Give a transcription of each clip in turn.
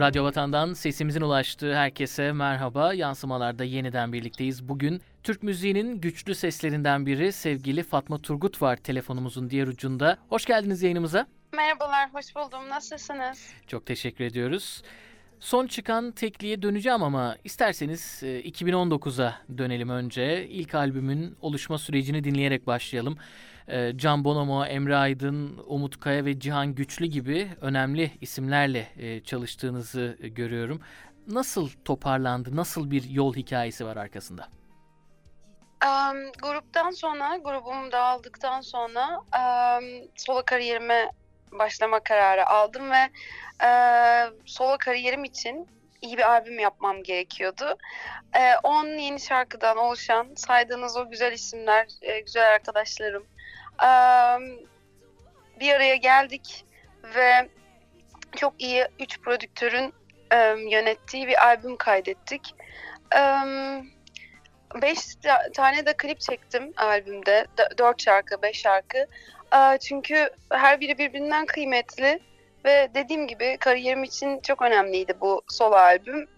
Radyo Vatan'dan sesimizin ulaştığı herkese merhaba. Yansımalarda yeniden birlikteyiz. Bugün Türk müziğinin güçlü seslerinden biri sevgili Fatma Turgut var telefonumuzun diğer ucunda. Hoş geldiniz yayınımıza. Merhabalar, hoş buldum. Nasılsınız? Çok teşekkür ediyoruz. Son çıkan tekliğe döneceğim ama isterseniz 2019'a dönelim önce. İlk albümün oluşma sürecini dinleyerek başlayalım. Ee, Can Bonomo, Emre Aydın, Umut Kaya ve Cihan Güçlü gibi önemli isimlerle e, çalıştığınızı görüyorum. Nasıl toparlandı? Nasıl bir yol hikayesi var arkasında? Um, gruptan sonra, grubum dağıldıktan sonra um, solo kariyerime başlama kararı aldım ve e, solo kariyerim için iyi bir albüm yapmam gerekiyordu. 10 e, yeni şarkıdan oluşan saydığınız o güzel isimler, e, güzel arkadaşlarım bir araya geldik ve çok iyi üç prodüktörün yönettiği bir albüm kaydettik. Beş tane de klip çektim albümde. Dört şarkı, beş şarkı. Çünkü her biri birbirinden kıymetli ve dediğim gibi kariyerim için çok önemliydi bu solo albüm.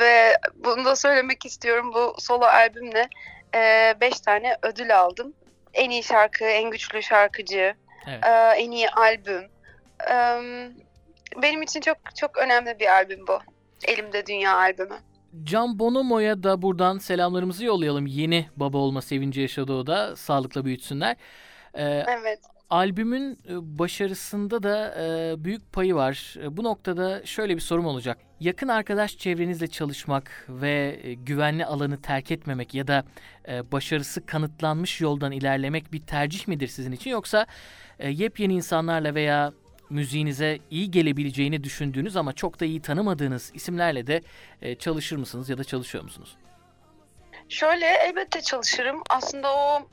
Ve bunu da söylemek istiyorum bu solo albümle beş tane ödül aldım. En iyi şarkı, en güçlü şarkıcı, evet. en iyi albüm. Benim için çok çok önemli bir albüm bu. Elimde Dünya albümü. Can Bonomo'ya da buradan selamlarımızı yollayalım. Yeni baba olma sevinci yaşadı o da. Sağlıkla büyütsünler. Ee, evet. Albümün e, başarısında da e, büyük payı var. E, bu noktada şöyle bir sorum olacak. Yakın arkadaş çevrenizle çalışmak ve güvenli alanı terk etmemek ya da başarısı kanıtlanmış yoldan ilerlemek bir tercih midir sizin için yoksa yepyeni insanlarla veya müziğinize iyi gelebileceğini düşündüğünüz ama çok da iyi tanımadığınız isimlerle de çalışır mısınız ya da çalışıyor musunuz? Şöyle elbette çalışırım. Aslında o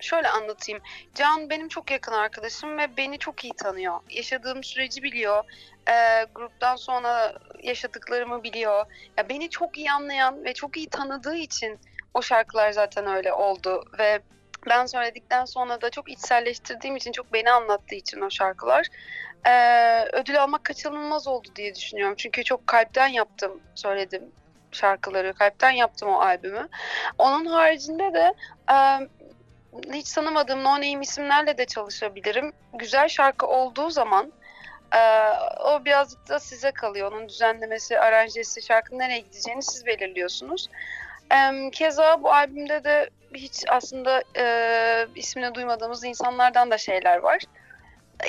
şöyle anlatayım. Can benim çok yakın arkadaşım ve beni çok iyi tanıyor. Yaşadığım süreci biliyor. E, gruptan sonra yaşadıklarımı biliyor. Ya beni çok iyi anlayan ve çok iyi tanıdığı için o şarkılar zaten öyle oldu ve ben söyledikten sonra da çok içselleştirdiğim için, çok beni anlattığı için o şarkılar e, ödül almak kaçınılmaz oldu diye düşünüyorum. Çünkü çok kalpten yaptım, söyledim şarkıları, kalpten yaptım o albümü. Onun haricinde de hiç tanımadığım no name isimlerle de çalışabilirim. Güzel şarkı olduğu zaman e, o birazcık da size kalıyor. Onun düzenlemesi, aranjesi, şarkının nereye gideceğini siz belirliyorsunuz. E, keza bu albümde de hiç aslında e, ismini duymadığımız insanlardan da şeyler var.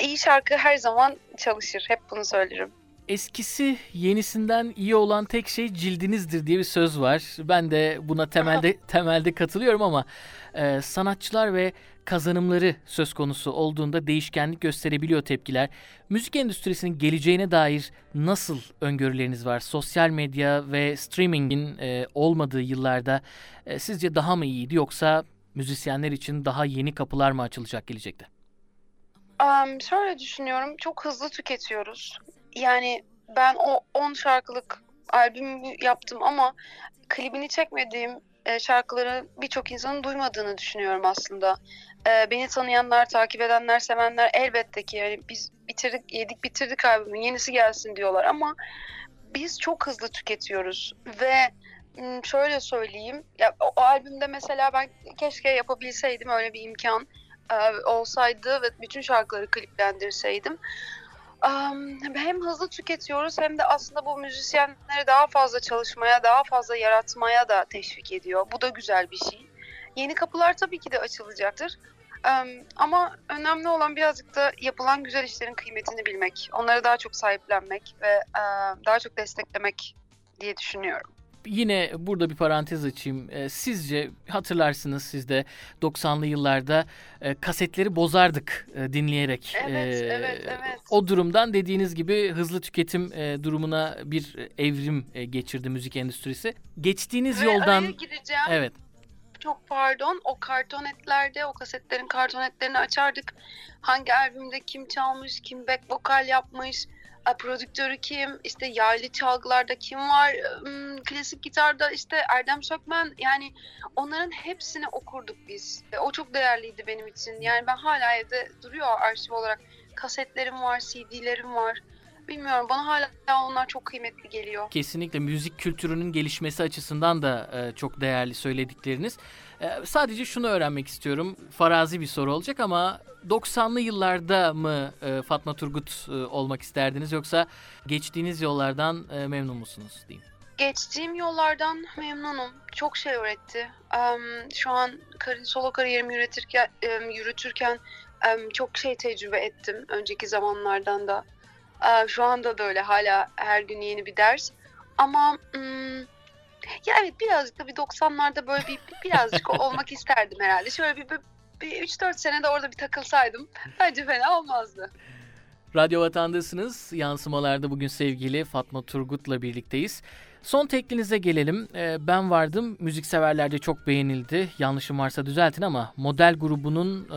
İyi şarkı her zaman çalışır. Hep bunu söylerim. Eskisi yenisinden iyi olan tek şey cildinizdir diye bir söz var. Ben de buna temelde temelde katılıyorum ama e, sanatçılar ve kazanımları söz konusu olduğunda değişkenlik gösterebiliyor tepkiler. Müzik endüstrisinin geleceğine dair nasıl öngörüleriniz var? Sosyal medya ve streamingin e, olmadığı yıllarda e, sizce daha mı iyiydi yoksa müzisyenler için daha yeni kapılar mı açılacak gelecekte? Um, şöyle düşünüyorum. Çok hızlı tüketiyoruz. Yani ben o 10 şarkılık albüm yaptım ama klibini çekmediğim e, şarkıları birçok insanın duymadığını düşünüyorum aslında. E, beni tanıyanlar, takip edenler, sevenler elbette ki yani biz bitirdik, yedik bitirdik albümün yenisi gelsin diyorlar ama biz çok hızlı tüketiyoruz ve şöyle söyleyeyim ya o, o albümde mesela ben keşke yapabilseydim öyle bir imkan e, olsaydı ve bütün şarkıları kliplendirseydim hem hızlı tüketiyoruz hem de aslında bu müzisyenleri daha fazla çalışmaya, daha fazla yaratmaya da teşvik ediyor. Bu da güzel bir şey. Yeni kapılar tabii ki de açılacaktır. Ama önemli olan birazcık da yapılan güzel işlerin kıymetini bilmek, onları daha çok sahiplenmek ve daha çok desteklemek diye düşünüyorum yine burada bir parantez açayım. E, sizce hatırlarsınız siz de 90'lı yıllarda e, kasetleri bozardık e, dinleyerek. Evet, e, evet, evet. O durumdan dediğiniz gibi hızlı tüketim e, durumuna bir evrim e, geçirdi müzik endüstrisi. Geçtiğiniz Ve yoldan gireceğim. Evet. Çok pardon. O kartonetlerde, o kasetlerin kartonetlerini açardık. Hangi albümde kim çalmış, kim back vokal yapmış, prodüktörü kim, işte yaylı çalgılarda kim var, klasik gitarda işte Erdem Sökmen yani onların hepsini okurduk biz. O çok değerliydi benim için. Yani ben hala evde duruyor arşiv olarak. Kasetlerim var, CD'lerim var. Bilmiyorum bana hala onlar çok kıymetli geliyor. Kesinlikle müzik kültürünün gelişmesi açısından da e, çok değerli söyledikleriniz. E, sadece şunu öğrenmek istiyorum. Farazi bir soru olacak ama 90'lı yıllarda mı e, Fatma Turgut e, olmak isterdiniz yoksa geçtiğiniz yollardan e, memnun musunuz diyeyim? Geçtiğim yollardan memnunum. Çok şey öğretti. Um, şu an solo kariyerimi yürütürken, um, yürütürken um, çok şey tecrübe ettim önceki zamanlardan da. Uh, şu anda da öyle hala her gün yeni bir ders. Ama um, ya evet birazcık da bir 90'larda böyle bir birazcık olmak isterdim herhalde. Şöyle bir, bir, bir 3-4 sene de orada bir takılsaydım bence fena olmazdı. Radyo Vatan'dasınız. Yansımalarda bugün sevgili Fatma Turgut'la birlikteyiz. Son teklinize gelelim. Ee, ben vardım. Müzikseverlerce çok beğenildi. Yanlışım varsa düzeltin ama model grubunun e,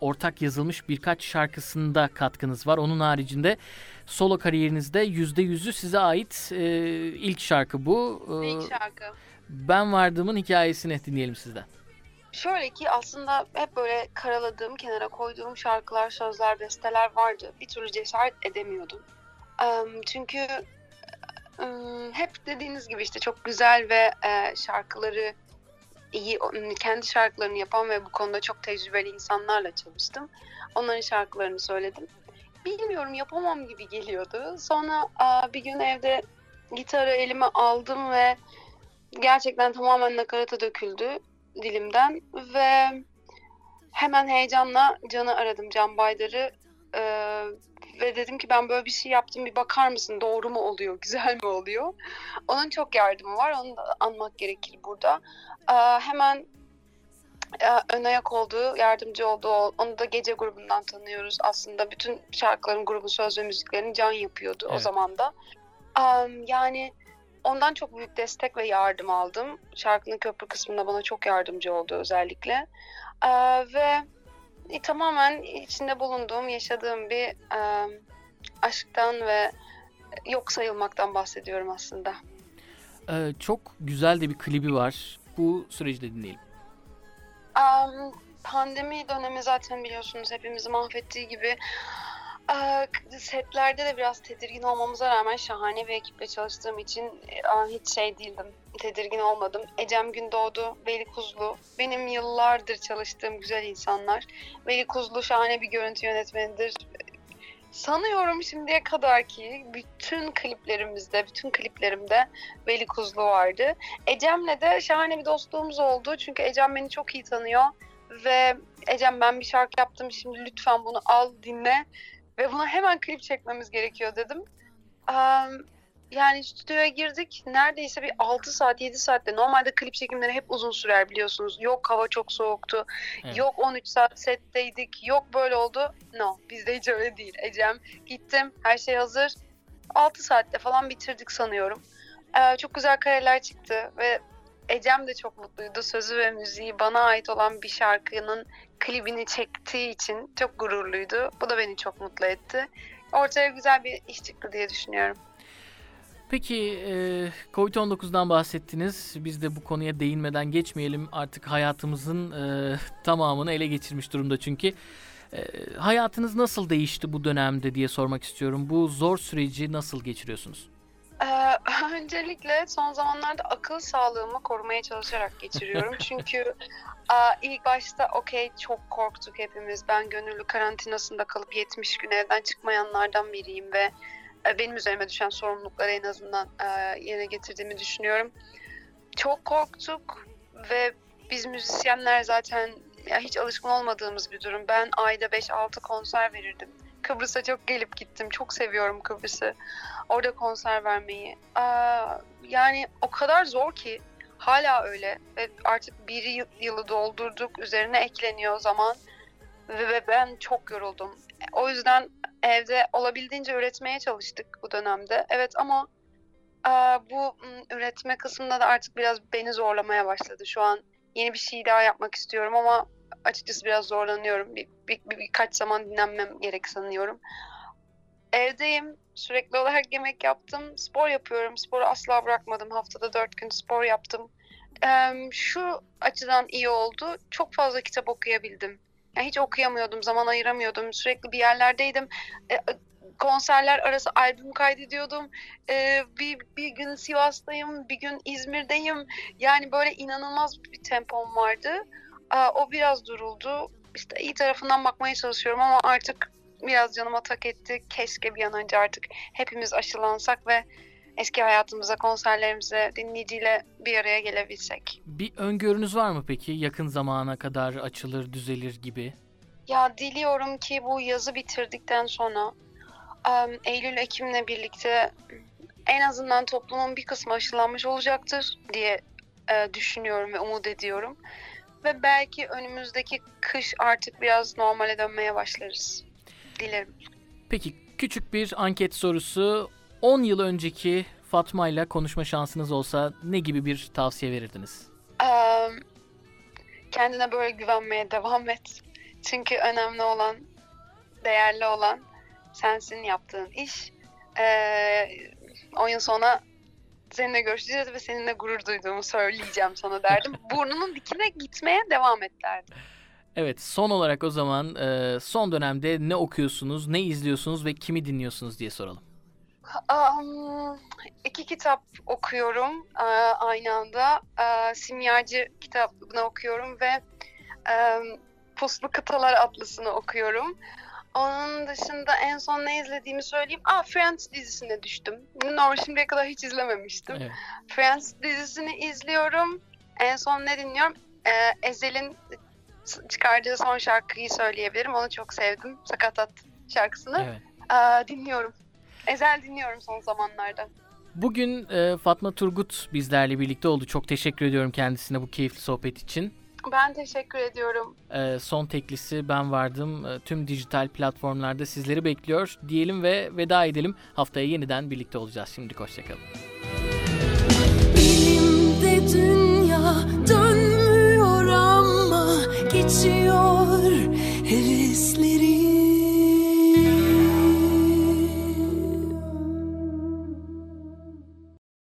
ortak yazılmış birkaç şarkısında katkınız var. Onun haricinde solo kariyerinizde %100'ü size ait e, ilk şarkı bu. Ee, ilk şarkı. Ben vardığımın hikayesini dinleyelim sizden. Şöyle ki aslında hep böyle karaladığım, kenara koyduğum şarkılar, sözler, besteler vardı. Bir türlü cesaret edemiyordum. Çünkü hep dediğiniz gibi işte çok güzel ve şarkıları iyi, kendi şarkılarını yapan ve bu konuda çok tecrübeli insanlarla çalıştım. Onların şarkılarını söyledim. Bilmiyorum yapamam gibi geliyordu. Sonra bir gün evde gitarı elime aldım ve gerçekten tamamen nakarata döküldü dilimden ve hemen heyecanla Can'ı aradım, Can Baydar'ı e, ve dedim ki ben böyle bir şey yaptım bir bakar mısın doğru mu oluyor, güzel mi oluyor? Onun çok yardımı var, onu da anmak gerekir burada. E, hemen ön ayak olduğu, yardımcı olduğu, onu da gece grubundan tanıyoruz. Aslında bütün şarkıların grubun söz ve müziklerini Can yapıyordu evet. o zaman da. Um, yani ondan çok büyük destek ve yardım aldım. Şarkının köprü kısmında bana çok yardımcı oldu özellikle. Ee, ve e, tamamen içinde bulunduğum, yaşadığım bir e, aşktan ve yok sayılmaktan bahsediyorum aslında. Ee, çok güzel de bir klibi var. Bu süreci de dinleyelim. Um, pandemi dönemi zaten biliyorsunuz hepimizi mahvettiği gibi setlerde de biraz tedirgin olmamıza rağmen şahane bir ekiple çalıştığım için hiç şey değildim. Tedirgin olmadım. Ecem Gündoğdu, Veli Kuzlu. Benim yıllardır çalıştığım güzel insanlar. Veli Kuzlu şahane bir görüntü yönetmenidir. Sanıyorum şimdiye kadar ki bütün kliplerimizde, bütün kliplerimde Veli Kuzlu vardı. Ecem'le de şahane bir dostluğumuz oldu. Çünkü Ecem beni çok iyi tanıyor. Ve Ecem ben bir şarkı yaptım şimdi lütfen bunu al dinle ve buna hemen klip çekmemiz gerekiyor dedim. Um, yani stüdyoya girdik. Neredeyse bir 6 saat 7 saatte. Normalde klip çekimleri hep uzun sürer biliyorsunuz. Yok hava çok soğuktu. Evet. Yok 13 saat setteydik. Yok böyle oldu. No bizde hiç öyle değil. Ecem gittim. Her şey hazır. 6 saatte falan bitirdik sanıyorum. Ee, çok güzel kareler çıktı ve Ecem de çok mutluydu. Sözü ve müziği bana ait olan bir şarkının klibini çektiği için çok gururluydu. Bu da beni çok mutlu etti. Ortaya güzel bir iş çıktı diye düşünüyorum. Peki e, Covid-19'dan bahsettiniz. Biz de bu konuya değinmeden geçmeyelim. Artık hayatımızın e, tamamını ele geçirmiş durumda çünkü. E, hayatınız nasıl değişti bu dönemde diye sormak istiyorum. Bu zor süreci nasıl geçiriyorsunuz? Ee, öncelikle son zamanlarda akıl sağlığımı korumaya çalışarak geçiriyorum. Çünkü a, ilk başta okey çok korktuk hepimiz. Ben gönüllü karantinasında kalıp 70 gün evden çıkmayanlardan biriyim ve benim üzerime düşen sorumlulukları en azından e, yerine getirdiğimi düşünüyorum. Çok korktuk ve biz müzisyenler zaten ya hiç alışkın olmadığımız bir durum. Ben ayda 5-6 konser verirdim. Kıbrıs'a çok gelip gittim. Çok seviyorum Kıbrıs'ı. Orada konser vermeyi. Yani o kadar zor ki hala öyle ve artık bir yılı doldurduk. Üzerine ekleniyor zaman ve ben çok yoruldum. O yüzden evde olabildiğince üretmeye çalıştık bu dönemde. Evet ama bu üretme kısmında da artık biraz beni zorlamaya başladı. Şu an yeni bir şey daha yapmak istiyorum ama açıkçası biraz zorlanıyorum. Bir, bir, bir, birkaç zaman dinlenmem gerek sanıyorum. Evdeyim. Sürekli olarak yemek yaptım. Spor yapıyorum. Sporu asla bırakmadım. Haftada dört gün spor yaptım. Ee, şu açıdan iyi oldu. Çok fazla kitap okuyabildim. Yani hiç okuyamıyordum, zaman ayıramıyordum. Sürekli bir yerlerdeydim. Ee, konserler arası albüm kaydediyordum. Ee, bir, bir gün Sivas'tayım, bir gün İzmir'deyim. Yani böyle inanılmaz bir tempom vardı. Ee, o biraz duruldu. İşte iyi tarafından bakmaya çalışıyorum ama artık biraz canıma tak etti. Keşke bir an önce artık hepimiz aşılansak ve eski hayatımıza, konserlerimize, dinleyiciyle bir araya gelebilsek. Bir öngörünüz var mı peki? Yakın zamana kadar açılır, düzelir gibi. Ya diliyorum ki bu yazı bitirdikten sonra Eylül Ekim'le birlikte en azından toplumun bir kısmı aşılanmış olacaktır diye e, düşünüyorum ve umut ediyorum. Ve belki önümüzdeki kış artık biraz normale dönmeye başlarız. Dilerim. Peki küçük bir anket sorusu. 10 yıl önceki Fatma ile konuşma şansınız olsa ne gibi bir tavsiye verirdiniz? Ee, kendine böyle güvenmeye devam et. Çünkü önemli olan, değerli olan sensin yaptığın iş. Ee, 10 yıl sonra seninle görüşeceğiz ve seninle gurur duyduğumu söyleyeceğim sana derdim. Burnunun dikine gitmeye devam et derdim. Evet son olarak o zaman son dönemde ne okuyorsunuz, ne izliyorsunuz ve kimi dinliyorsunuz diye soralım. Um, iki kitap okuyorum uh, aynı anda. Uh, Simyacı kitabını okuyorum ve um, Puslu Kıtalar Atlısı'nı okuyorum. Onun dışında en son ne izlediğimi söyleyeyim. Aa Friends dizisine düştüm. Normal şimdiye kadar hiç izlememiştim. Evet. Friends dizisini izliyorum. En son ne dinliyorum? Ee, Ezel'in çıkardığı son şarkıyı söyleyebilirim. Onu çok sevdim. Sakatat şarkısını. Evet. Ee, dinliyorum. Ezel dinliyorum son zamanlarda. Bugün e, Fatma Turgut bizlerle birlikte oldu. Çok teşekkür ediyorum kendisine bu keyifli sohbet için. Ben teşekkür ediyorum. E, son teklisi ben vardım. E, tüm dijital platformlarda sizleri bekliyor diyelim ve veda edelim. Haftaya yeniden birlikte olacağız. Şimdi hoşçakalın. Elimde dünya dönmüyor ama geçiyor hevesli